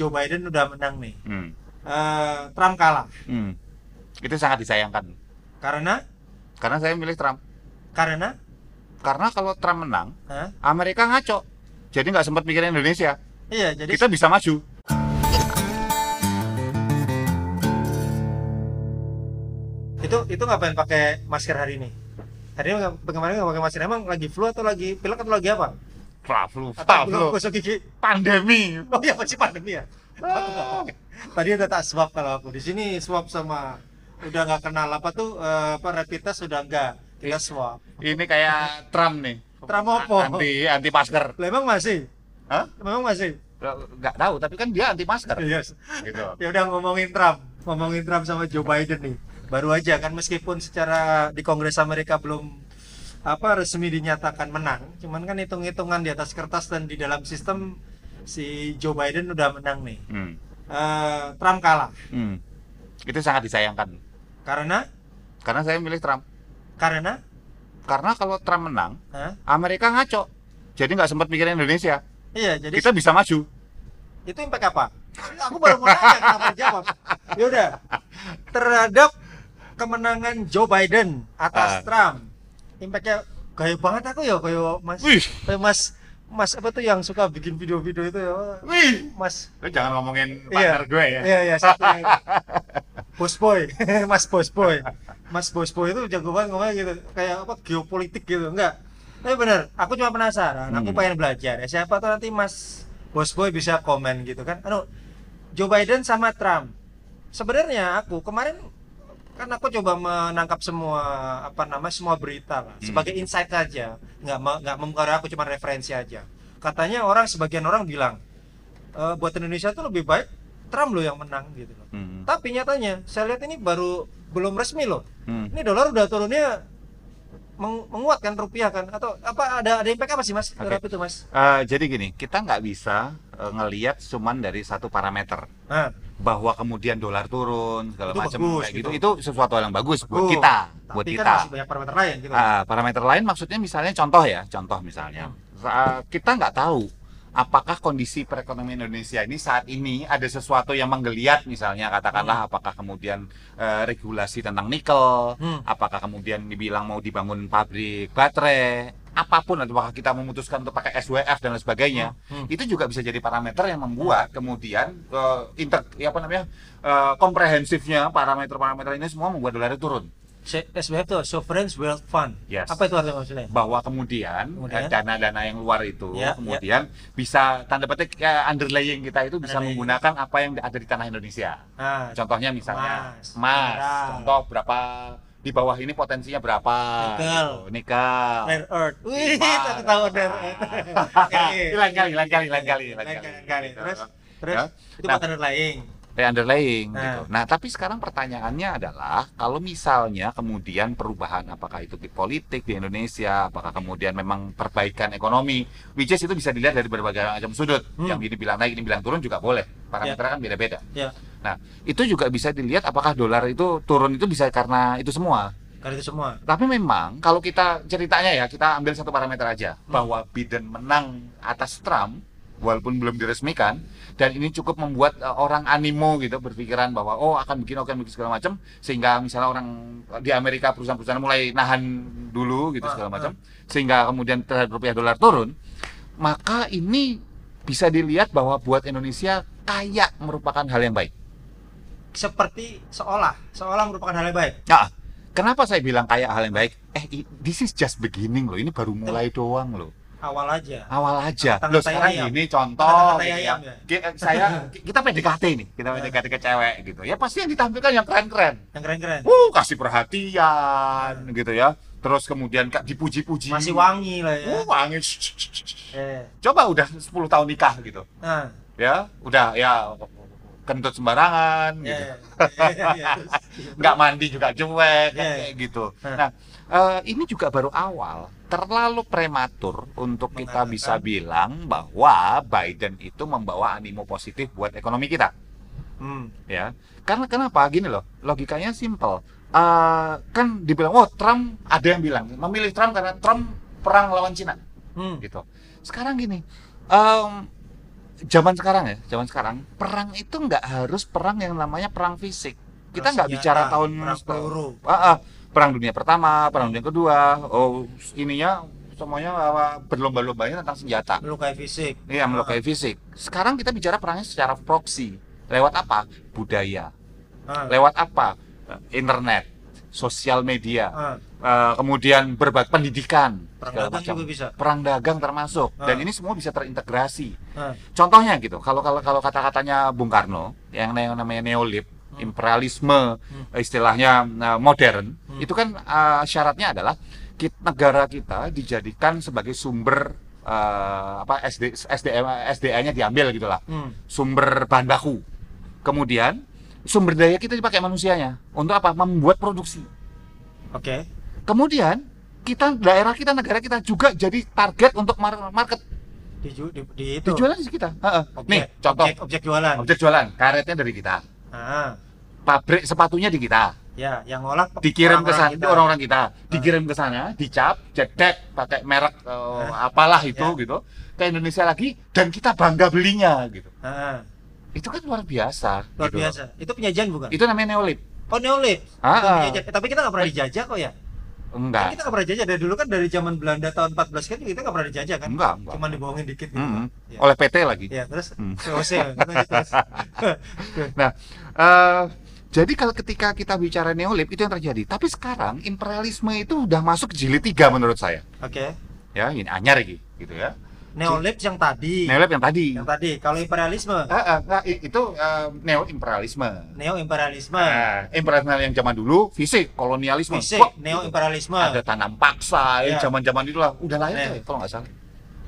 Joe Biden udah menang nih. Hmm. Eh, Trump kalah. Hmm. Itu sangat disayangkan. Karena Karena saya milih Trump. karena Karena kalau Trump menang, Hah? Amerika ngaco. Jadi nggak sempat mikirin Indonesia. Iya, jadi Kita bisa maju. itu itu ngapain pakai masker hari ini? Hari ini kemarin nggak pakai masker. Emang lagi flu atau lagi pilek atau lagi apa? Flu, gosok gigi? pandemi. Oh iya masih pandemi ya. Tadi udah tak swab kalau aku di sini swab sama udah nggak kenal apa tuh eh, apa rapid test sudah enggak kita swab. Ini kayak Trump nih. Trump apa? Anti anti masker. Lah, emang masih? Hah? Memang masih? Nggak tahu, tapi kan dia anti masker. Yes. Gitu. Ya udah ngomongin Trump, ngomongin Trump sama Joe Biden nih. Baru aja kan meskipun secara di Kongres Amerika belum apa resmi dinyatakan menang, cuman kan hitung-hitungan di atas kertas dan di dalam sistem si Joe Biden udah menang nih. Hmm. Eh, Trump kalah Hmm. Itu sangat disayangkan. karena Karena saya milih Trump. karena Karena kalau Trump menang, Hah? Amerika ngaco. Jadi nggak sempat mikirin Indonesia. iya jadi Kita bisa maju. itu impact apa? Aku baru mau nanya kenapa jawab. Ya udah. Terhadap kemenangan Joe Biden atas Ah. Trump. Impactnya gaya banget aku ya kayak Mas Wih, kayak Mas Mas apa tuh yang suka bikin video-video itu ya? wih. Mas Lu jangan ngomongin Iya. partner gue ya. Iya iya yang- Bos Boy, Mas Bos Boy. Mas Bos Boy itu jago banget ngomongnya gitu, kayak apa geopolitik gitu, enggak. Tapi bener, aku cuma penasaran, aku Hmm. pengen belajar. Ya, siapa tuh nanti Mas Bos Boy bisa komen gitu kan. Anu, Joe Biden sama Trump. Sebenarnya aku kemarin kan aku coba menangkap semua apa namanya semua berita lah Hmm. sebagai insight aja nggak nggak mempengaruhi aku cuma referensi aja katanya orang sebagian orang bilang "Eh, buat Indonesia tuh lebih baik Trump loh yang menang gitu loh Hmm. tapi nyatanya saya lihat ini baru belum resmi loh. Hmm. Ini dolar udah turunnya meng- menguatkan rupiah kan atau apa ada ada impact apa sih Mas? Oke. Terhadap itu Mas? Eh, jadi gini, kita nggak bisa eh, ngelihat cuman dari satu parameter Nah, bahwa kemudian dolar turun segala macam kayak gitu. gitu. Itu sesuatu yang bagus buat Bagus. kita, buat tapi kita. kan masih banyak parameter lain gitu. Ah, parameter lain maksudnya misalnya contoh ya, contoh misalnya. Sa- kita nggak tahu apakah kondisi perekonomian Indonesia ini saat ini ada sesuatu yang menggeliat misalnya katakanlah apakah kemudian eh, regulasi tentang nikel, Hmm. apakah kemudian dibilang mau dibangun pabrik baterai, apa pun apakah kita memutuskan untuk pakai SWF dan lain sebagainya. Hmm. Itu juga bisa jadi parameter yang membuat kemudian eh, inter ya apa namanya? eh, komprehensifnya parameter-parameter ini semua membuat dolar turun. SWF itu Sovereign Wealth Fund. Yes. Apa itu artinya maksudnya? bahwa kemudian eh, dana-dana yang luar itu Ya, kemudian bisa tanda petik eh, underlying kita itu bisa Underlying. menggunakan apa yang ada di tanah Indonesia. Nah, Contohnya misalnya Emas, emas, contoh berapa di bawah ini potensinya berapa? Nikel. gitu. Nikel. rare earth. Wih, aku tahu rare earth. Lain kali, lain kali, lain kali, lain Lain kali. kali. Gitu. Terus terus Ya. itu Nah. underlying. Underlying Nah. gitu. Nah, tapi sekarang pertanyaannya adalah kalau misalnya kemudian perubahan apakah itu di politik di Indonesia, apakah kemudian memang perbaikan ekonomi, which is itu bisa dilihat dari berbagai macam sudut. Hmm. Yang ini bilang naik, ini bilang turun juga boleh. Parameternya kan beda-beda. Ya, Nah, itu juga bisa dilihat apakah dolar itu turun itu bisa karena itu semua. kalau itu semua. Tapi memang kalau kita ceritanya ya, kita ambil satu parameter aja Hmm. bahwa Biden menang atas Trump walaupun belum diresmikan dan ini cukup membuat uh, orang animo gitu berpikiran bahwa oh akan bikin akan bikin segala macam sehingga misalnya orang di Amerika perusahaan-perusahaan mulai nahan dulu gitu Ah, segala macam sehingga kemudian terhadap rupiah dolar turun maka ini bisa dilihat bahwa buat Indonesia kayak merupakan hal yang baik. Seperti seolah, seolah merupakan hal yang baik. Nah, kenapa saya bilang kayak hal yang baik? Eh, this is just beginning loh. Ini baru mulai doang loh. Awal aja. Awal aja. Tengah-tengah Loh sekarang ayam. ini contoh gitu ya. ayam ya. Ki- Saya kita PDKT nih, kita PDKT ke cewek gitu. Ya pasti yang ditampilkan yang keren-keren. Yang keren-keren. Uh, kasih perhatian gitu ya. Terus kemudian kak dipuji-puji. Masih wangi lah ya. Uh, wangi. Eh. Coba udah 10 tahun nikah gitu. Nah, Ya, udah ya kentut sembarangan ya, gitu. ya, ya, ya, ya. nggak mandi juga cuek kan Iya, iya. kayak gitu. Nah. Eh, ini juga baru awal, terlalu prematur untuk kita bisa bilang bahwa Biden itu membawa animo positif buat ekonomi kita, Hmm. ya. Karena kenapa? Gini loh, logikanya simple. Eh, kan dibilang, oh Trump ada yang bilang memilih Trump karena Trump perang lawan Cina, Hmm. gitu. Sekarang gini, em, zaman sekarang ya, zaman sekarang perang itu nggak harus perang yang namanya perang fisik. Kita nggak bicara tahun perang. Ah, ah, perang dunia pertama, perang dunia kedua. Oh, ininya semuanya ah, berlomba-lombanya tentang senjata. melukai fisik Iya, melukai fisik. Sekarang kita bicara perangnya secara proksi. Lewat apa? Budaya. Ah, Lewat apa? Internet, sosial media, ah, eh, kemudian berbagai pendidikan, perang dagang macam. juga bisa Perang dagang termasuk. Dan Ah. ini semua bisa terintegrasi. Ah, Contohnya gitu, kalau kalau kalau kata-katanya Bung Karno yang yang namanya neolib, Hmm. imperialisme, istilahnya eh, modern, Hmm. itu kan eh, syaratnya adalah kit- negara kita dijadikan sebagai sumber eh, apa SD, SDM SDA-nya diambil gitulah, hmm, sumber bahan baku. Kemudian sumber daya kita dipakai manusianya untuk apa? Membuat produksi. oke Kemudian kita daerah kita negara kita juga jadi target untuk mar- market di, di, di itu dijualnya di kita. Heeh. Objek- Nih contoh objek, objek jualan objek jualan karetnya dari kita ah, pabrik sepatunya di kita. Ya yang ngolah dikirim ke sana orang-orang kita. Dikirim ke sana dicap jedek pakai merek eh, apalah itu Ya. gitu ke Indonesia lagi dan kita bangga belinya gitu. Ah, itu kan luar biasa luar gitu biasa. Itu penyajian bukan? Itu namanya neolib. Oh neolib. Ah, ah. Eh, tapi kita nggak pernah dijajah kok ya kan enggak kita nggak pernah dijajah dari dulu kan dari zaman Belanda tahun 14 kan kita nggak pernah dijajah kan enggak enggak cuma dibohongin dikit gitu Mm-mm. ya. oleh PT lagi ya terus Hmm. VOC. Nah, eh, jadi kalau ketika kita bicara neolib itu yang terjadi. Tapi sekarang imperialisme itu udah masuk jilid tiga menurut saya. oke Ya, ini anyar lagi, gitu ya. Neolib yang tadi Neolib yang tadi. yang tadi kalau imperialisme Ah, ah, nah, itu eh, neo imperialisme. neo imperialisme Nah, imperialisme yang zaman dulu fisik, kolonialisme. fisik Wah, neo imperialisme Ada tanam paksa, ya, Ya. zaman-zaman itulah. Udah lahir Ya. tuh, kalau nggak salah.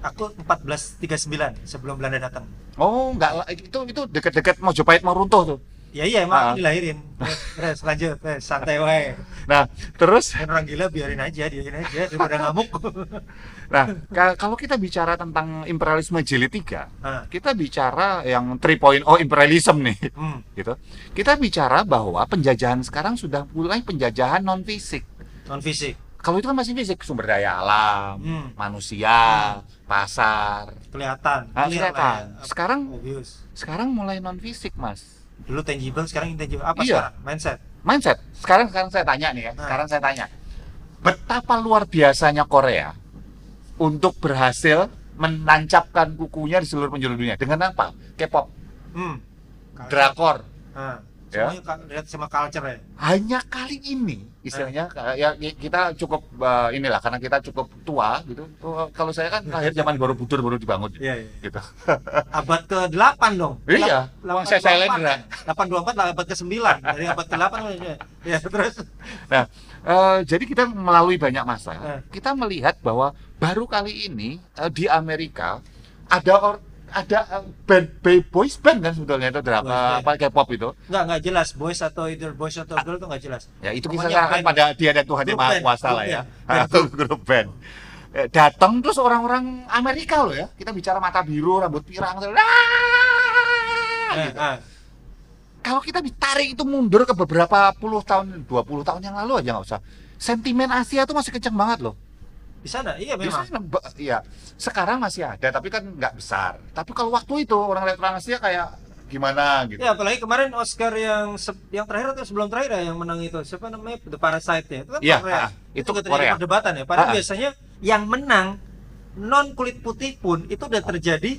aku 1439 sebelum Belanda datang Oh, enggak lah. Itu itu dekat-dekat Mojopahit mau runtuh tuh. Ya iya emang aku dilahirin. Terus, lanjut terus, santai wae. Nah, terus? Dan orang gila biarin aja diarin aja daripada ngamuk. Nah, ka- kalau kita bicara tentang imperialisme jilid 3, Ah, kita bicara yang 3.0 imperialism nih hmm, gitu. Kita bicara bahwa penjajahan sekarang sudah mulai penjajahan non fisik non fisik kalau itu kan masih fisik sumber daya alam hmm, manusia pasar. Kelihatan. Nah, kelihatan. sekarang obvious. sekarang mulai non fisik mas dulu tangible sekarang intangible apa Iya. sekarang? Mindset? Mindset. Sekarang sekarang saya tanya nih ya. Nah. sekarang saya tanya. Betapa luar biasanya Korea untuk berhasil menancapkan kukunya di seluruh penjuru dunia? Dengan apa? K-pop. Hmm. drakor. Ah, Ya. Semuanya ka- lihat sama culture ya hanya kali ini istilahnya ya kita cukup eh, inilah karena kita cukup tua gitu. Oh, kalau saya kan lahir zaman Borobudur baru dibangun iya iya gitu. Abad ke-8 dong. Iya, uang saya 824. Sailendra. 824 lah abad ke-9 dari abad ke-8 ya. Terus. Nah eh, jadi kita melalui banyak masa Eh. kita melihat bahwa baru kali ini eh, di Amerika ada or, ada eh, band ba- boys band kan sebetulnya itu Boys drama band. apa K-pop itu nggak nggak jelas boys atau either boys atau girl tuh nggak jelas ya itu Pokoknya kisah kan band. pada dia dan Tuhan yang maha kuasa lah ya band. Itu grup band Eh, datang terus orang-orang Amerika loh ya kita bicara mata biru rambut pirang terus, "Ah!" Eh, gitu. ah. kalau kita ditarik itu mundur ke beberapa puluh tahun 20 tahun yang lalu aja nggak usah sentimen Asia tuh masih kencang banget loh di sana iya Di memang iya sekarang masih ada tapi kan nggak besar tapi kalau waktu itu orang lihat orang Asia kayak gimana gitu Ya apalagi kemarin Oscar yang yang terakhir atau sebelum terakhir ya yang menang itu siapa namanya The Parasite ya itu kan Iya, Korea. ah, itu itu Korea. perdebatan ya. Padahal Ah, ah. biasanya yang menang non kulit putih pun itu udah terjadi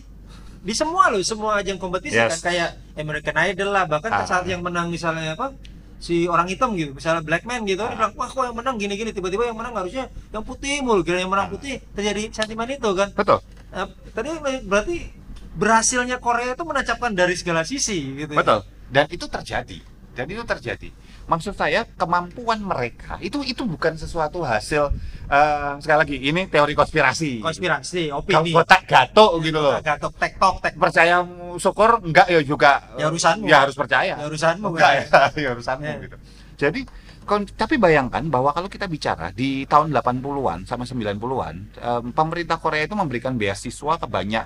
di semua loh semua ajang kompetisi Yes. kan kayak American Idol lah bahkan Ah. saat yang menang misalnya apa si orang hitam gitu misalnya black man gitu dia bilang wah kok yang menang? Gini-gini. Tiba-tiba yang menang harusnya yang putih mulu kira yang menang putih terjadi sentimen itu kan? Betul. Nah, tadi berarti berhasilnya Korea itu menancapkan dari segala sisi gitu ya. betul. Dan itu terjadi dan itu terjadi. Maksud saya kemampuan mereka itu itu bukan sesuatu hasil eh, sekali lagi ini teori konspirasi. Konspirasi opini. Kotak gatok gitu loh. Gatok tektok tek percaya syukur enggak ya juga Ya urusanmu. ya harus percaya. Ya urusanmu enggak kan? ya, ya urusanmu Ya. gitu. Jadi kon- tapi bayangkan bahwa kalau kita bicara di tahun 80-an sama 90-an em, pemerintah Korea itu memberikan beasiswa ke banyak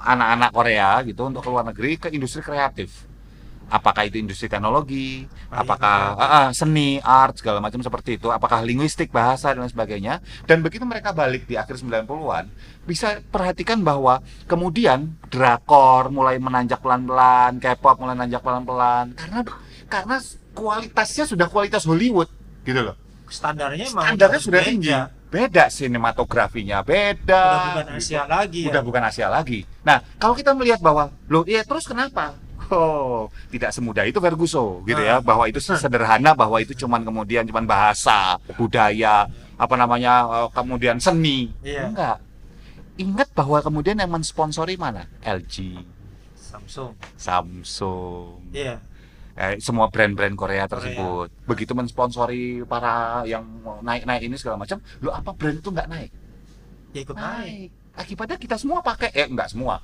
anak-anak Korea gitu untuk ke luar negeri ke industri kreatif apakah itu industri teknologi, Ah, apakah ah, ah, seni, art segala macam seperti itu, apakah linguistik, bahasa dan sebagainya. Dan begitu mereka balik di akhir 90-an, bisa perhatikan bahwa kemudian drakor mulai menanjak pelan-pelan, K-pop mulai menanjak pelan-pelan karena karena kualitasnya sudah kualitas Hollywood gitu loh. standarnya emang Standarnya udah sudah beda. tinggi. Beda sinematografinya, beda. udah bukan. Asia lagi ya Udah bukan Asia lagi. Nah, kalau kita melihat bahwa loh, iya terus kenapa? Oh, tidak semudah itu Ferguson gitu ya, Ah. bahwa itu sederhana, bahwa itu cuman kemudian cuman bahasa, budaya, apa namanya, eh, kemudian seni. Iya. Enggak. Ingat bahwa kemudian yang mensponsori mana? LG, Samsung Samsung, iya eh, semua brand-brand Korea tersebut. Begitu mensponsori para yang naik-naik ini segala macam, lo apa brand itu nggak naik? ya ikut naik naik. Akibatnya kita semua pakai, eh enggak semua.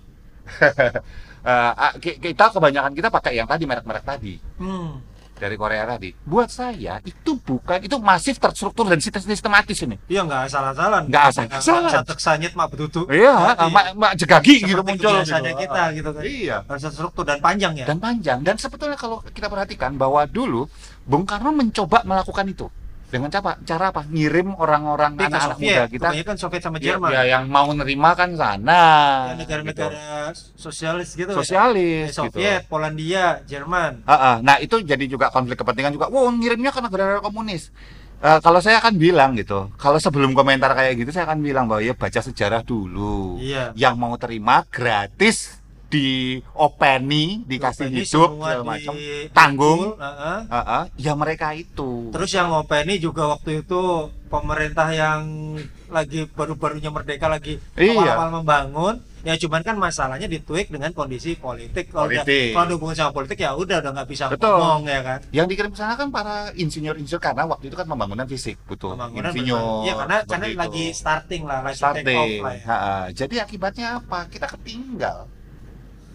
Ah, ki- kita kebanyakan kita pakai yang tadi merek-merek tadi hmm. dari Korea tadi. Buat saya itu bukan itu masif terstruktur dan sistem- sistematis ini. iya nggak asal-asalan Nggak asal-asalan. Nggak sanyit mak betutu Iya, Berarti mak, mak jegagi gitu muncul kebiasaannya gitu. kita gitu kan Iya. harus struktur dan panjang ya Dan panjang dan sebetulnya kalau kita perhatikan bahwa dulu Bung Karno mencoba melakukan itu dengan cara cara apa? Ngirim orang-orang anak-anak Soviet, muda kita kebanyakan Soviet sama ya, Jerman ya, yang mau nerima kan sana. Ya, negara-negara sosialis gitu gitu. ya. sosialis Kayak Soviet, Polandia, Jerman. Ah, ah. Nah itu jadi juga konflik kepentingan juga. Wow ngirimnya ke negara komunis. Eh, kalau saya akan bilang gitu, kalau sebelum komentar kayak gitu saya akan bilang bahwa ya baca sejarah dulu. Iya. Yang mau terima gratis di openi, dikasih Openi hidup segala di- macam, tanggung. Heeh. Ah, ah. ya mereka itu. Terus yang openi juga waktu itu pemerintah yang lagi baru-barunya merdeka lagi Iya. awal-awal membangun. Ya cuman kan masalahnya dituik dengan kondisi politik. Kalau Politik. kalau ada hubungan sama politik ya udah udah nggak bisa Betul. ngomong ya kan. Yang dikirim ke sana kan para insinyur-insinyur karena waktu itu kan pembangunan fisik, betul. Pembangunan Insinyur. Iya karena karena itu. lagi starting lah, lagi take off starting. lah ya. Ha-ha. Jadi akibatnya apa? Kita ketinggal.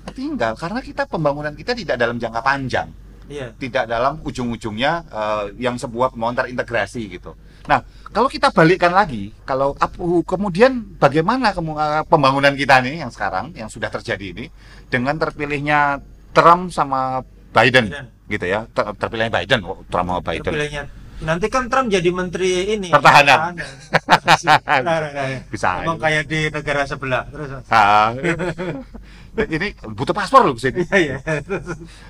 Ketinggal karena kita pembangunan kita tidak dalam jangka panjang, Iya. tidak dalam ujung-ujungnya eh, yang sebuah pembangunan terintegrasi gitu. Nah, kalau kita balikkan lagi, kalau ap- kemudian bagaimana kemu- eh, pembangunan kita nih yang sekarang yang sudah terjadi ini dengan terpilihnya Trump sama Biden, Biden. gitu ya. Ter- terpilihnya Biden, oh, Trump sama Biden. Terpilihnya. Nanti kan Trump jadi menteri ini Pertahanan. Ya. Bisa. Emang kayak di negara sebelah. Terus Ah, ini butuh paspor loh ke sini. iya iya.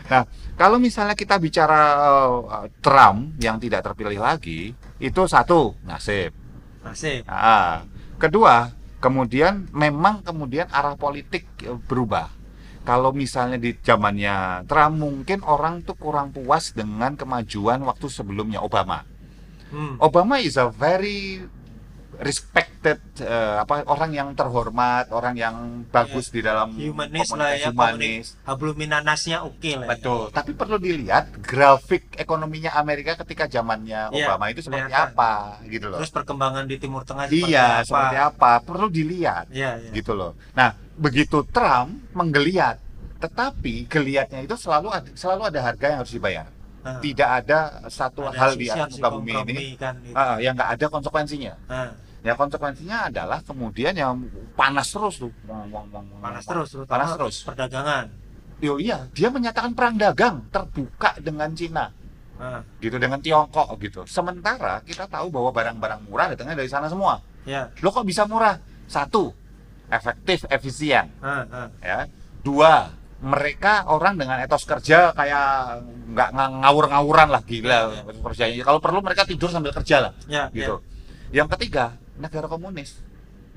Nah, kalau misalnya kita bicara uh, Trump yang tidak terpilih lagi, itu satu nasib. Masih. Ah, kedua, kemudian memang kemudian arah politik eh, berubah. Kalau misalnya di zamannya Trump mungkin orang tuh kurang puas dengan kemajuan waktu sebelumnya Obama. Hmm. Obama is a very respected eh, apa orang yang terhormat, orang yang bagus di dalam Humanis lah ya, humanis. Habluminanasnya oke lah. ya. Betul. Tapi perlu dilihat grafik ekonominya Amerika ketika zamannya Iya, Obama itu seperti kelihatan. apa gitu loh. Terus perkembangan di Timur Tengah seperti iya, apa? seperti apa? Perlu dilihat Iya, iya. gitu loh. Nah, begitu Trump menggeliat, tetapi geliatnya itu selalu ada, selalu ada harga yang harus dibayar. Nah, Tidak ada satu ada hal di atas muka bumi ini kan, gitu. ah, yang nggak ada konsekuensinya. Nah, Ya konsekuensinya adalah kemudian yang panas terus tuh. Panas terus, Panas terus. perdagangan. Yo iya, dia menyatakan perang dagang terbuka dengan Cina. Nah, gitu dengan Tiongkok gitu. Sementara kita tahu bahwa barang-barang murah datangnya dari sana semua. ya. Lo kok bisa murah? Satu, efektif, efisien, Nah, nah. ya. Dua, mereka orang dengan etos kerja kayak nggak nga- ngawur-ngawuran lah gila Iya, etos kerjanya. Kalau perlu mereka tidur sambil kerja lah, Ya, gitu. Yang ketiga, negara komunis.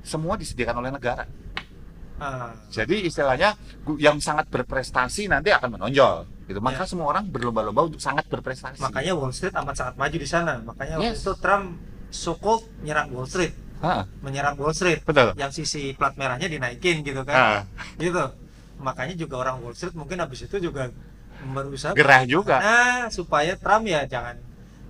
Semua disediakan oleh negara. Ah, Jadi istilahnya yang sangat berprestasi nanti akan menonjol. Gitu. Maka Ya. semua orang berlomba-lomba untuk sangat berprestasi. makanya Wall Street amat sangat maju di sana. Makanya waktu Yes. itu Trump so called nyerang Wall Street, Hah, menyerang Wall Street. betul. Yang sisi plat merahnya dinaikin gitu kan. Ah, Gitu. Makanya juga orang Wall Street mungkin habis itu juga berusaha gerah juga. Nah, supaya Trump ya jangan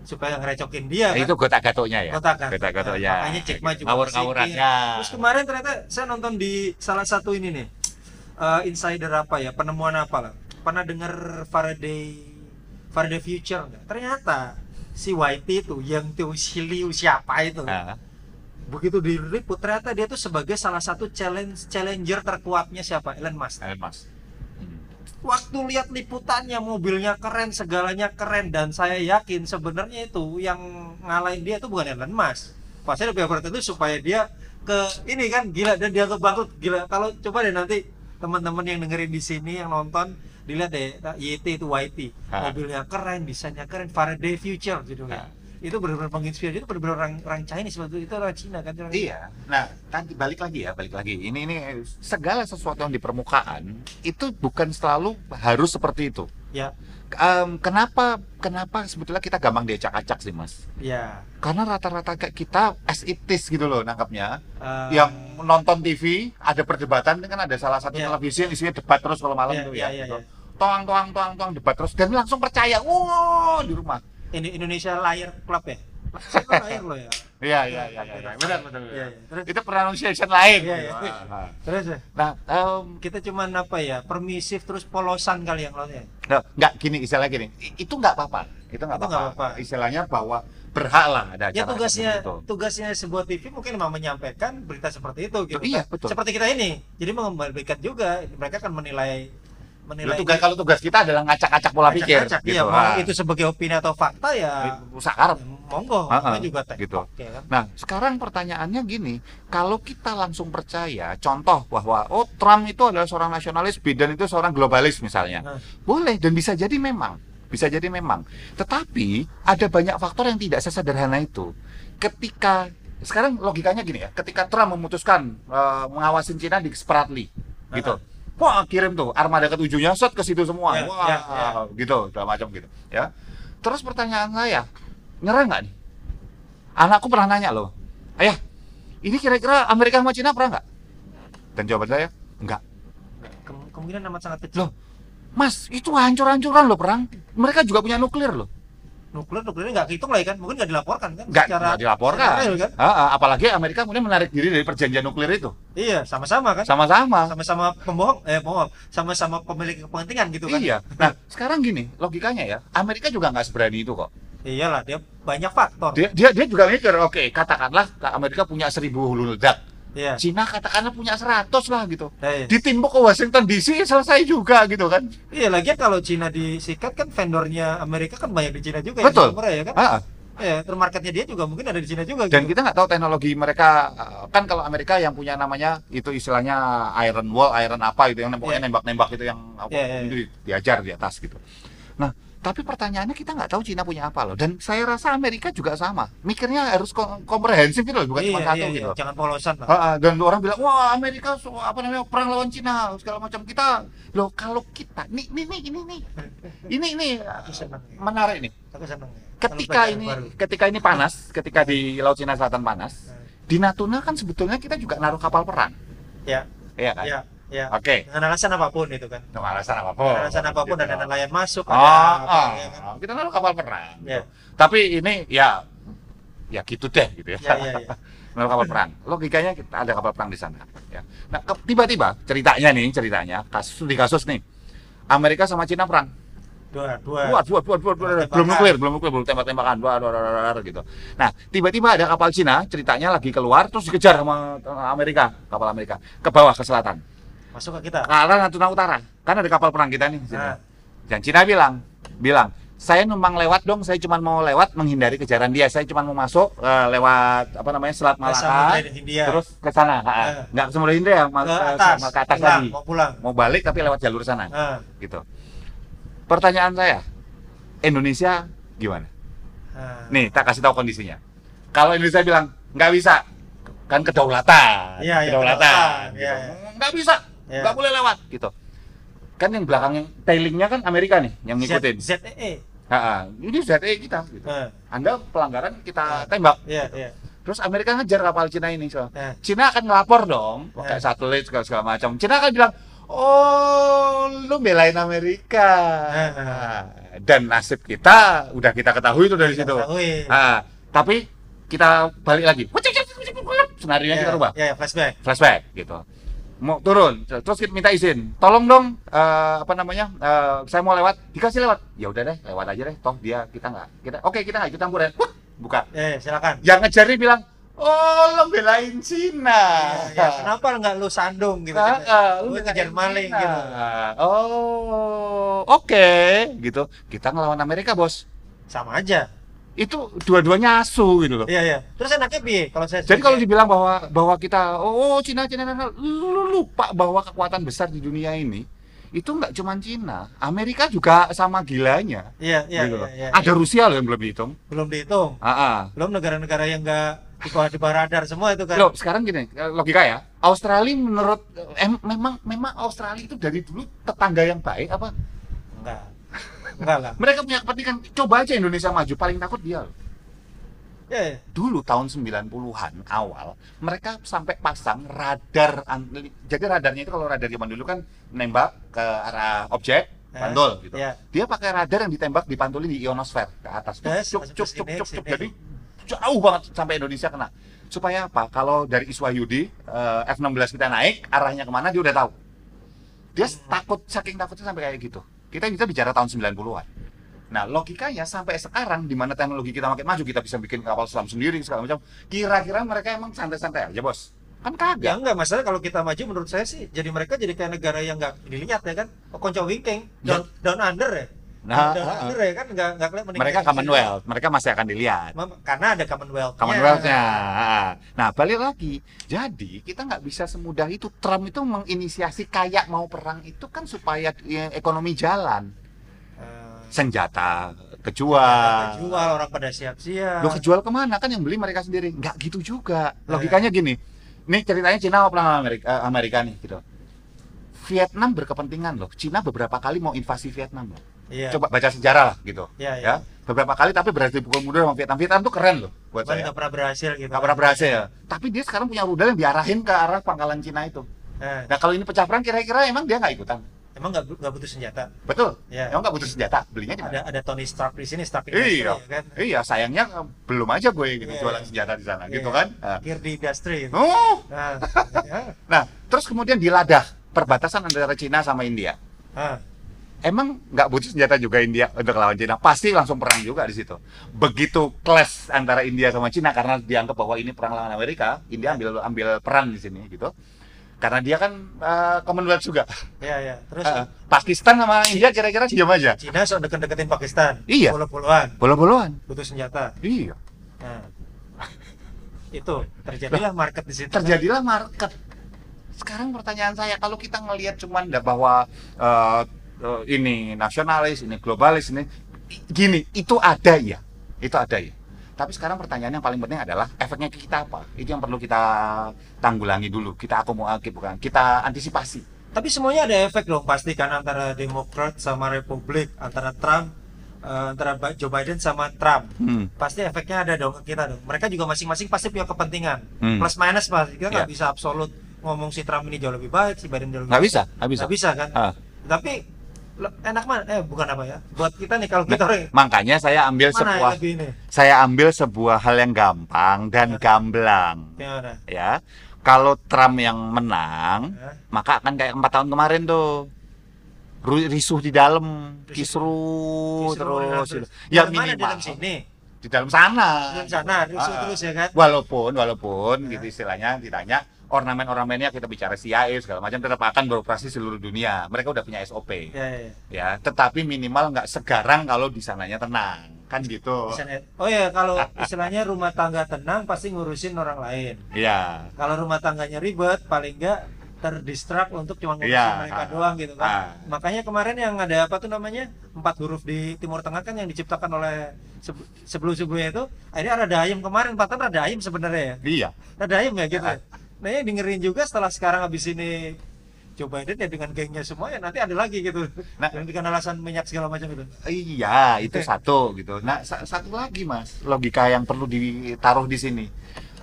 supaya ngerecokin dia Nah, kan. itu gotak-gatoknya ya. Kota kan. Gotak-gatoknya. Nah, makanya Jack Ma juga Ngawur-ngawurannya. bisikin. Terus kemarin ternyata saya nonton di salah satu ini nih. eh, insider apa ya? Penemuan apa lah? Pernah dengar Faraday Faraday Future enggak? Ternyata si Whitey itu yang tuh si Liu siapa itu Ah, begitu diliput ternyata dia tuh sebagai salah satu challenge challenger terkuatnya siapa Elon Musk Elon Musk. Waktu lihat liputannya mobilnya keren segalanya keren dan saya yakin sebenarnya itu yang ngalahin dia itu bukan Elon Musk pasti lebih berat itu supaya dia ke ini kan gila dan dia bangkrut gila kalau coba deh nanti teman-teman yang dengerin di sini yang nonton dilihat deh YT itu YT Ha. mobilnya keren desainnya keren Faraday Future judulnya Ha. Itu benar-benar menginspirasi itu benar-benar orang orang Chinese waktu itu orang Cina kan orang Iya. Nah, tadi balik lagi ya, balik lagi. Ini ini segala sesuatu yang di permukaan itu bukan selalu harus seperti itu. ya Em, kenapa kenapa sebetulnya kita gampang diacak-acak sih, Mas? ya Karena rata-rata kayak kita as it is gitu loh nangkapnya. eh, yang nonton TV ada perdebatan kan ada salah satu Iya. televisi yang isinya debat terus kalau malam Iya, itu iya, ya. iya, gitu. iya. Toang toang toang toang debat terus dan langsung percaya. Wow, di rumah. Ini Indonesia Liar Club ya ya Iya iya iya iya. iya. Benar benar. Iya, iya. Terus- Itu pronunciation lain. Iya, gitu. iya. Ah. terus ya Nah, em, kita cuman apa ya permisif terus polosan kali yang lainnya Nah, nggak gini istilahnya gini. Itu nggak apa-apa. Itu nggak apa-apa. Istilahnya bahwa berhak lah ada ya tugasnya itu. tugasnya sebuah TV mungkin memang menyampaikan berita seperti itu gitu Iya, kan. betul. seperti kita ini jadi mengembalikan juga mereka akan menilai Ya, menilai tugas kalau tugas kita adalah ngacak-ngacak pola pikir Acak-acak, gitu. iya, mau Ah. itu sebagai opini atau fakta ya Sakar. monggo Ah, ah, kita juga tek gitu. oke kan Nah, sekarang pertanyaannya gini, kalau kita langsung percaya, contoh bahwa oh Trump itu adalah seorang nasionalis, Biden itu seorang globalis misalnya, Nah. boleh dan bisa jadi memang, bisa jadi memang. Tetapi ada banyak faktor yang tidak sesederhana itu. Ketika sekarang logikanya gini ya, ketika Trump memutuskan eh, mengawasin Cina di Spratly, gitu. Wah, kirim tuh armada ketujuhnya set ke situ semua. Ya, Wah, ya, ya. gitu, segala macam gitu, ya. Terus pertanyaan saya, nyerah nggak nih? Anakku pernah nanya loh, ayah, ini kira-kira Amerika sama Cina perang nggak? Dan jawaban saya, enggak. Kem- kemungkinan amat sangat kecil Loh, Mas, itu hancur-hancuran loh perang. Mereka juga punya nuklir loh. Nuklir nuklirnya nggak kehitung lah ya kan mungkin nggak dilaporkan kan Nggak, secara nggak dilaporkan. secara real kan ah, apalagi Amerika kemudian menarik diri dari perjanjian nuklir itu. iya sama-sama kan Sama-sama. sama-sama pembohong eh bohong sama-sama pemilik kepentingan gitu kan Iya. Nah, sekarang gini, logikanya ya, Amerika juga nggak seberani itu kok. iyalah dia banyak faktor Dia, dia, dia juga mikir, oke, katakanlah Amerika punya seribu hulu ledak. Iya Cina katakanlah punya 100 lah gitu. Eh, Ditimbuk ke Washington DC selesai juga gitu kan. iya lagian kalau Cina disikat kan vendornya Amerika kan banyak di Cina juga Betul. murah ya kan Ah, ya terus marketnya dia juga mungkin ada di Cina juga Dan gitu. kita nggak tahu teknologi mereka uh, kan kalau Amerika yang punya namanya itu istilahnya iron wall, iron apa itu yang pokoknya Iya. nembak-nembak itu yang apa iya, itu di- diajar di atas gitu. Nah, tapi pertanyaannya kita nggak tahu Cina punya apa loh. Dan saya rasa Amerika juga sama. Mikirnya harus kom- komprehensif gitu loh, bukan cuma iya, satu iya, gitu. iya. jangan polosan lah Ah, ah, dan orang bilang wah Amerika so- apa namanya perang lawan Cina segala macam. Kita loh kalau kita nih nih nih ini nih. Ini ini menarik nih. Ketika ini ketika ini panas ketika di laut Cina Selatan panas Nah, di Natuna kan sebetulnya kita juga naruh kapal perang. Ya. Iya kan? Ya ya oke. Dengan alasan apa pun itu kan. Dengan alasan apa pun. Dengan alasan apa pun Gitu. ada nelayan masuk oh, ada oh, ya kan? kita naruh kapal perang Ya. gitu. tapi ini ya ya gitu deh gitu ya, ya ya ya naruh kapal perang. Logikanya kita ada kapal perang di sana ya. Nah tiba-tiba ceritanya nih ceritanya kasus di kasus nih Amerika sama Cina perang. Dua dua. Dua, dua, dua, dua, belum nuklir, belum nuklir, belum tembak-tembakan, dua, dua, dua, dua, dua, gitu. Nah, tiba-tiba ada kapal Cina, ceritanya lagi keluar, terus dikejar sama Amerika, kapal Amerika, ke bawah ke selatan, masuk ke kita ke arah Natuna Utara. Kan ada kapal perang kita nih. Nah. Dan Cina bilang, bilang, saya numpang lewat dong, saya cuma mau lewat menghindari kejaran dia, saya cuma mau masuk eh, lewat apa namanya Selat Malaka, terus ke sana, ha, Eh. nggak ke Samudra Hindia, ke ke, atas ke atas pulang, tadi, mau pulang mau balik tapi lewat jalur sana, Ah, gitu. Pertanyaan saya, Indonesia gimana? ah. Nih, tak kasih tahu kondisinya. Kalau Indonesia bilang nggak bisa, kan kedaulatan, Iya, iya, kedaulatan, gitu. iya. nggak bisa, Iya. nggak boleh lewat, gitu. Kan yang belakang tailingnya kan Amerika nih, yang ngikutin. Z- ZEE Ha, ha. ini ZE kita. Gitu. Ah, Anda pelanggaran kita tembak. iya iya Terus Amerika ngejar kapal Cina ini, so. Ah. Cina akan ngelapor dong, pakai Eh. satelit segala, segala macam. Cina akan bilang, oh, lu belain Amerika. Eh. Nah, Dan nasib kita udah kita ketahui itu dari Kita situ. ketahui. Ah, tapi kita balik lagi. Senario Iya, kita rubah. iya iya, flashback Flashback gitu. Mau turun, terus kita minta izin. Tolong dong, eh, apa namanya? eh, saya mau lewat, dikasih lewat. Ya udah deh, lewat aja deh. Toh dia kita nggak, kita oke kita nggak ikut campur ya. Wah, Buka. eh silakan Yang ngejar ini bilang, Oh, lo belain Cina. Ya, ya, kenapa nggak lu sandung gitu? Ah, ah, lu lu belain kejar maling Cina. gitu. Oh, oke, gitu. Kita ngelawan Amerika, Bos. Sama aja. Itu dua-duanya asu gitu loh. Iya, iya. Terus enaknya piye kalau saya Jadi kalau dibilang bahwa bahwa kita oh Cina Cina Cina lu lupa bahwa kekuatan besar di dunia ini itu nggak cuma Cina, Amerika juga sama gilanya. Iya, iya, gitu iya, iya. Ada Rusia loh yang belum dihitung. belum dihitung. Ah, ah. Belum negara-negara yang nggak di bawah di bawah radar semua itu kan. Loh, sekarang gini, logika ya. Australia menurut em, memang memang Australia itu dari dulu tetangga yang baik apa? Enggak. Lah. Mereka punya kepentingan. Coba aja Indonesia maju, paling takut dia. loh. Ya. Dulu tahun 90-an awal, mereka sampai pasang radar jadi radarnya itu kalau radar zaman dulu kan nembak ke arah objek, Eh, pantul gitu. ya. Dia pakai radar yang ditembak dipantulin di ionosfer ke atas. Cuk, Yes, cuk, cuk, cuk, cuk, cuk. Jadi jauh banget sampai Indonesia kena. Supaya apa? Kalau dari Iswahyudi eh, F16 kita naik, arahnya ke mana dia udah tahu. Dia Hmm. takut, saking takutnya sampai kayak gitu. Kita bisa bicara tahun 90-an. Nah, logikanya sampai sekarang di mana teknologi kita makin maju, kita bisa bikin kapal selam sendiri segala macam. Kira-kira mereka emang santai-santai aja, Bos. Kan Ya kagak. enggak, masalah kalau kita maju menurut saya sih jadi mereka jadi kayak negara yang enggak dilihat ya kan. Oh, konco wingking, down, down under ya. Nah, under ya kan enggak enggak kelihatan Mereka. Commonwealth, mereka masih akan dilihat. Karena ada Commonwealth. Commonwealth-nya. Nah, balik lagi. Jadi, kita nggak bisa semudah itu. Trump itu menginisiasi kayak mau perang itu kan supaya ya, ekonomi jalan. Senjata kejual. Jual orang pada siap-siap. Lo kejual ke mana? Kan yang beli mereka sendiri. Nggak gitu juga. Logikanya gini. Ini ceritanya Cina mau perang sama Amerika, eh, Amerika nih gitu. Vietnam berkepentingan loh. Cina beberapa kali mau invasi Vietnam loh. Iya. Coba baca sejarah lah gitu. Iya, iya. Ya, beberapa kali tapi berhasil dipukul mundur sama Vietnam. Vietnam tuh keren loh buat Cuman saya. nggak pernah berhasil gitu. Nggak pernah berhasil. Tapi dia sekarang punya rudal yang diarahin ke arah pangkalan Cina itu. Nah, Nah kalau ini pecah perang kira-kira emang dia nggak ikutan. emang nggak nggak butuh senjata. Betul. Ya. Emang nggak butuh senjata. Belinya di? Ada ada Tony Stark di sini, Stark Iya. Industry, ya kan. Iya, sayangnya eh, belum aja gue gitu Iya, jualan iya. senjata di sana gitu Iya. kan. Nah. Gear di industri. gitu. Oh. Nah, ya. Nah, terus kemudian diladah perbatasan antara Cina sama India. Nah, Emang nggak butuh senjata juga India untuk lawan Cina? Pasti langsung perang juga di situ. Begitu clash antara India sama Cina karena dianggap bahwa ini perang lawan Amerika, India ambil ambil peran di sini gitu. Karena dia kan eh, Commonwealth juga. ya ya. Terus Eh, Pakistan sama India kira-kira diam aja. Cina sok deket-deketin Pakistan. Iya. Puluh-puluhan. Bolo-boloan. Butuh senjata. Iya. Nah, itu terjadilah market di situ. Terjadilah market. Sekarang pertanyaan saya, kalau kita ngelihat cuman bahwa eh, ini nasionalis, ini globalis, ini gini, itu ada ya, itu ada ya. Tapi sekarang pertanyaan yang paling penting adalah efeknya ke kita apa? Itu yang perlu kita tanggulangi dulu, kita akomodatif bukan, kita antisipasi. Tapi semuanya ada efek dong pasti kan antara Demokrat sama Republik, antara Trump, eh, antara Joe Biden sama Trump. Hmm. Pasti efeknya ada dong ke kita dong. Mereka juga masing-masing pasti punya kepentingan. Hmm. Plus minus pasti kita nggak Iya. bisa absolut ngomong si Trump ini jauh lebih baik, si Biden jauh lebih Nggak baik. bisa, nggak bisa. Nggak bisa kan? Ah. Tapi enak mana? Eh bukan apa ya? Buat kita nih kalau kita orang Makanya saya ambil sebuah, saya ambil sebuah hal yang gampang dan gamblang. Gimana? ya kalau Trump yang menang Ya. maka akan kayak empat tahun kemarin tuh risuh di dalam Risuh. kisruh Kisruh, terus terus. ya Di mana? minimal di dalam sini, di dalam sana di dalam sana, rusuh Ah. terus ya kan? walaupun walaupun Ya. gitu istilahnya ditanya ornamen-ornamennya kita bicara CIA segala macam tetap akan beroperasi seluruh dunia mereka udah punya SOP Ya, ya, ya. ya tetapi minimal nggak segarang kalau di sananya tenang kan gitu Oh ya, kalau istilahnya rumah tangga tenang pasti ngurusin orang lain. ya Kalau rumah tangganya ribet, paling enggak terdistrak untuk cuma ngurusin Iya. mereka Ah. doang gitu kan. Ah. Makanya kemarin yang ada apa tuh namanya empat huruf di Timur Tengah kan yang diciptakan oleh sebe- sebelum-sebelumnya itu akhirnya ada ayam kemarin, Pak ada ayam sebenarnya ya. iya Ada ayam ya gitu. Ah. ya. Nah yang dengerin juga setelah sekarang habis ini Joe Biden ya dengan gengnya semua ya nanti ada lagi gitu. Nah. Yang dengan alasan minyak segala macam itu. Iya, itu Oke. satu gitu. Nah, sa- satu lagi mas, logika yang perlu ditaruh di sini.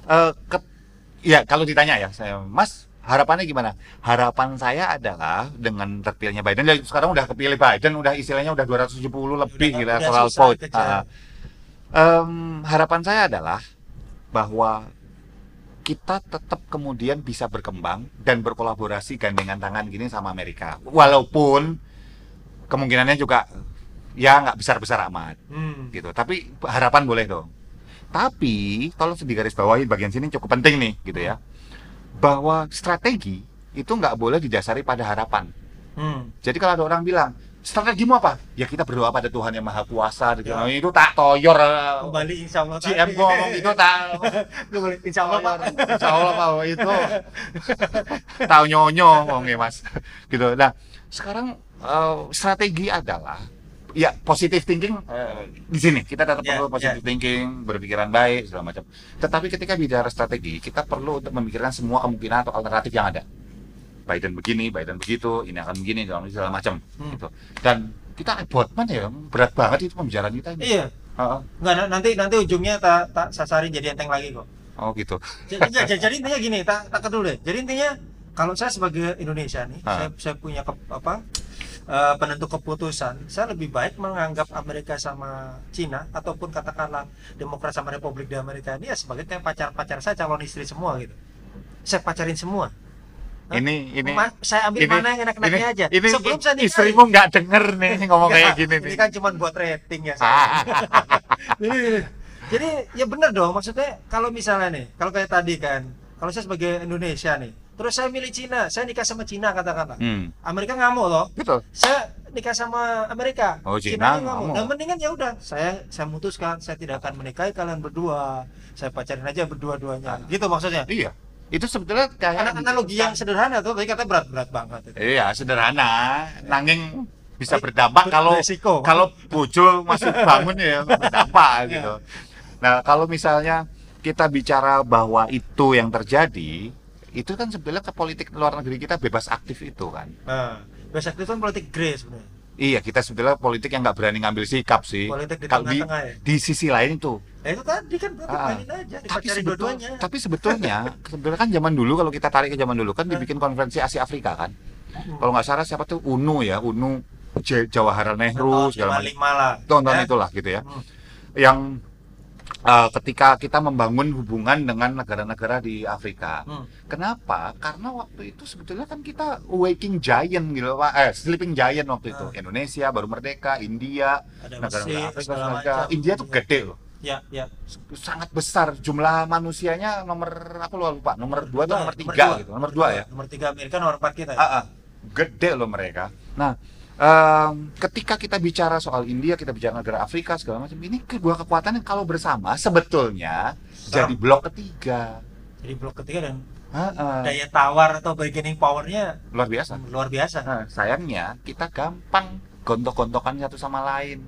Eh, ke- ya kalau ditanya ya, saya, Mas, harapannya gimana? Harapan saya adalah dengan terpilihnya Biden, ya sekarang udah kepilih Biden, udah istilahnya udah 270 lebih Udah- gitu electoral susah vote. Em, harapan saya adalah bahwa kita tetap kemudian bisa berkembang dan berkolaborasi gandengan tangan gini sama Amerika. Walaupun kemungkinannya juga ya nggak besar-besar amat Hmm. gitu. Tapi harapan boleh dong. Tapi tolong digaris bawahi bagian sini cukup penting nih gitu ya. Bahwa strategi itu nggak boleh didasari pada harapan. Hmm. Jadi kalau ada orang bilang strategimu apa? Ya kita berdoa pada Tuhan yang Maha Kuasa. Gitu. Ya. Itu tak toyor. Kembali insya Allah. GM gua ngomong itu tak Kembali insya Allah Pak. Insya Allah Pak itu tahu nyonyo ngomongnya Mas. Gitu. Nah, sekarang eh, strategi adalah ya positive thinking eh, di sini kita tetap Ya, perlu positive thinking, berpikiran baik segala macam. Tetapi ketika bicara strategi, kita perlu untuk memikirkan semua kemungkinan atau alternatif yang ada. Biden begini, Biden begitu, ini akan begini segala, segala macam Hmm. gitu. Dan kita botman ya berat banget itu pembicaraan kita ini. Iya. Na- nanti nanti ujungnya tak tak sasarin jadi enteng lagi kok. Oh gitu. Jadi, jadi, jadi intinya gini, tak tak dulu deh. Jadi intinya kalau saya sebagai Indonesia nih, Ah. saya saya punya ke, apa eh, penentu keputusan, saya lebih baik menganggap Amerika sama Cina ataupun katakanlah Demokrat sama Republik di Amerika ini ya sebagai kayak pacar-pacar saya calon istri semua gitu. Saya pacarin semua. Hah? Ini ini Ma- saya ambil mana yang enak-enaknya aja. Ini Sebelum saya nikahin. istrimu nggak denger nih ngomong kayak gini ini nih. kan cuma buat rating ya. Jadi- Jadi ya benar dong maksudnya kalau misalnya nih, kalau kayak tadi kan, kalau saya sebagai Indonesia nih, terus saya milih Cina, saya nikah sama Cina katakanlah. Hmm, Amerika ngamuk loh. betul. Saya nikah sama Amerika. Oh, Cina Cinanya ngamuk. Nah, mendingan ya udah, saya saya memutuskan saya tidak akan menikahi kalian berdua. Saya pacarin aja berdua-duanya. Ah. Gitu maksudnya. Iya. Itu sebetulnya kayak Ana- Analogi yang sederhana tuh, tapi katanya berat-berat banget. itu. Iya, sederhana. Nanging bisa berdampak kalau Beresiko. kalau bojo masih bangun ya berdampak gitu. Nah, kalau misalnya kita bicara bahwa itu yang terjadi, itu kan sebenarnya ke politik luar negeri kita bebas aktif itu kan. Nah, biasa itu kan politik grey sebenarnya. Iya, kita sebetulnya politik yang nggak berani ngambil sikap sih. Politik di tengah-tengah ya. di sisi lain itu Ya itu tadi kan berarti Ah, mainin aja, tapi sebetulnya dua-duanya. tapi sebetulnya sebenarnya kan zaman dulu kalau kita tarik ke zaman dulu kan dibikin konferensi Asia Afrika kan Hmm. kalau nggak salah siapa tuh UNU ya UNU J- Jawaharlal Nehru segala macam 55 lah. tonton ya. itulah gitu ya Hmm. yang eh, ketika kita membangun hubungan dengan negara-negara di Afrika Hmm. kenapa karena waktu itu sebetulnya kan kita waking giant gitu Pak. eh sleeping giant waktu itu Ah. Indonesia baru merdeka India negara-negara Afrika macam. India tuh gede loh Ya, ya. sangat besar jumlah manusianya nomor aku lupa nomor dua atau nomor tiga dua. gitu nomor dua ya Nomor tiga Amerika, nomor empat kita ya. Ah, ah. gede loh mereka nah em, ketika kita bicara soal India kita bicara negara Afrika segala macam ini kedua kekuatan yang kalau bersama sebetulnya jadi blok ketiga. Jadi blok ketiga dan Ah, ah. daya tawar atau bargaining powernya luar biasa. luar biasa. Nah, sayangnya kita gampang gontok-gontokan satu sama lain.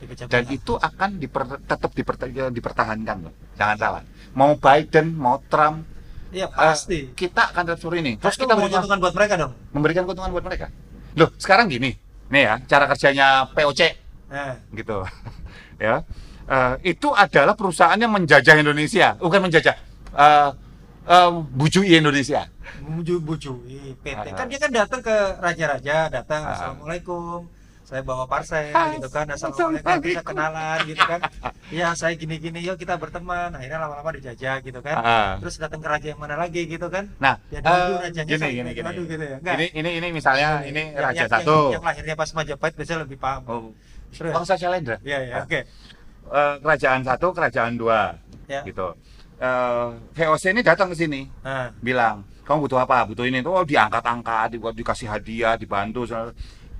Dipecah dan itu akan diper- tetap diper- dipertahankan loh. Jangan salah. Mau Biden mau Trump Iya eh, pasti. kita akan tetap ini. Terus kita mau keuntungan buat mereka dong. memberikan keuntungan buat mereka. Loh sekarang gini nih ya cara kerjanya POC Nah, gitu ya Eh, itu adalah perusahaan yang menjajah Indonesia bukan menjajah eh eh, bujui Indonesia menuju bujui PT. Ah. Kan dia kan datang ke raja-raja, datang Ah. assalamualaikum. Saya bawa parcel Ah, gitu kan, assalamualaikum bisa kenalan gitu kan. Ya saya gini-gini, yuk kita berteman. Akhirnya lama-lama dijajah gitu kan. Ah. Terus datang ke raja yang mana lagi gitu kan. nah Ya eh, dulu rajanya gini gini gini gitu ya. Enggak. ini ini ini misalnya ini Yang- raja yang- satu Yang, yang lahirnya pas Majapahit biasanya lebih paham. oh Terus. bangsa Shalendra Iya, iya, Ah. oke. Eh, kerajaan satu kerajaan dua Ya. gitu Eh, VOC ini datang ke sini Nah, bilang kamu butuh apa butuh ini tuh oh diangkat-angkat di, dikasih hadiah dibantu segala-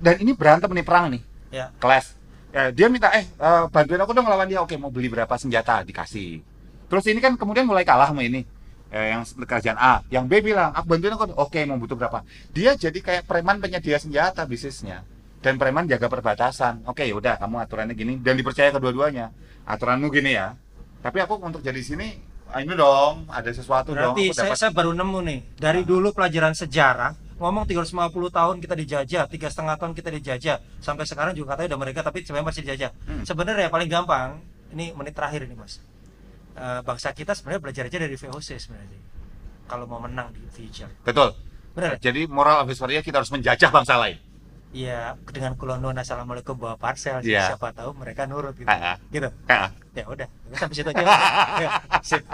dan ini berantem nih perang nih. Ya. kelas Ya, dia minta eh eh, bantuin aku dong lawan dia. Oke mau beli berapa senjata? Dikasih. Terus ini kan kemudian mulai kalah sama ini Eh, yang kerajaan A. Yang B bilang aku bantuin aku oke mau butuh berapa? Dia jadi kayak preman penyedia senjata bisnisnya. Dan preman jaga perbatasan. Oke yaudah kamu aturannya gini. Dan dipercaya kedua-duanya. Aturanmu gini ya. Tapi aku untuk jadi sini ah, ini dong ada sesuatu dong Berarti aku saya, dapat. saya baru nemu nih. Dari dulu pelajaran sejarah ngomong 350 tahun kita dijajah, tiga setengah tahun kita dijajah, sampai sekarang juga katanya udah mereka tapi sebenarnya masih dijajah. Hmm. Sebenarnya paling gampang, ini menit terakhir ini mas, Eh, bangsa kita sebenarnya belajar aja dari VOC sebenarnya. Kalau mau menang di future, betul benar? jadi moral of kita harus menjajah bangsa lain Iya, dengan kulonun assalamualaikum bawa parcel, Iya. siapa tahu mereka nurut gitu. Ah, ah. Gitu. Ah. Ya udah, sampai situ aja. Ya, sip.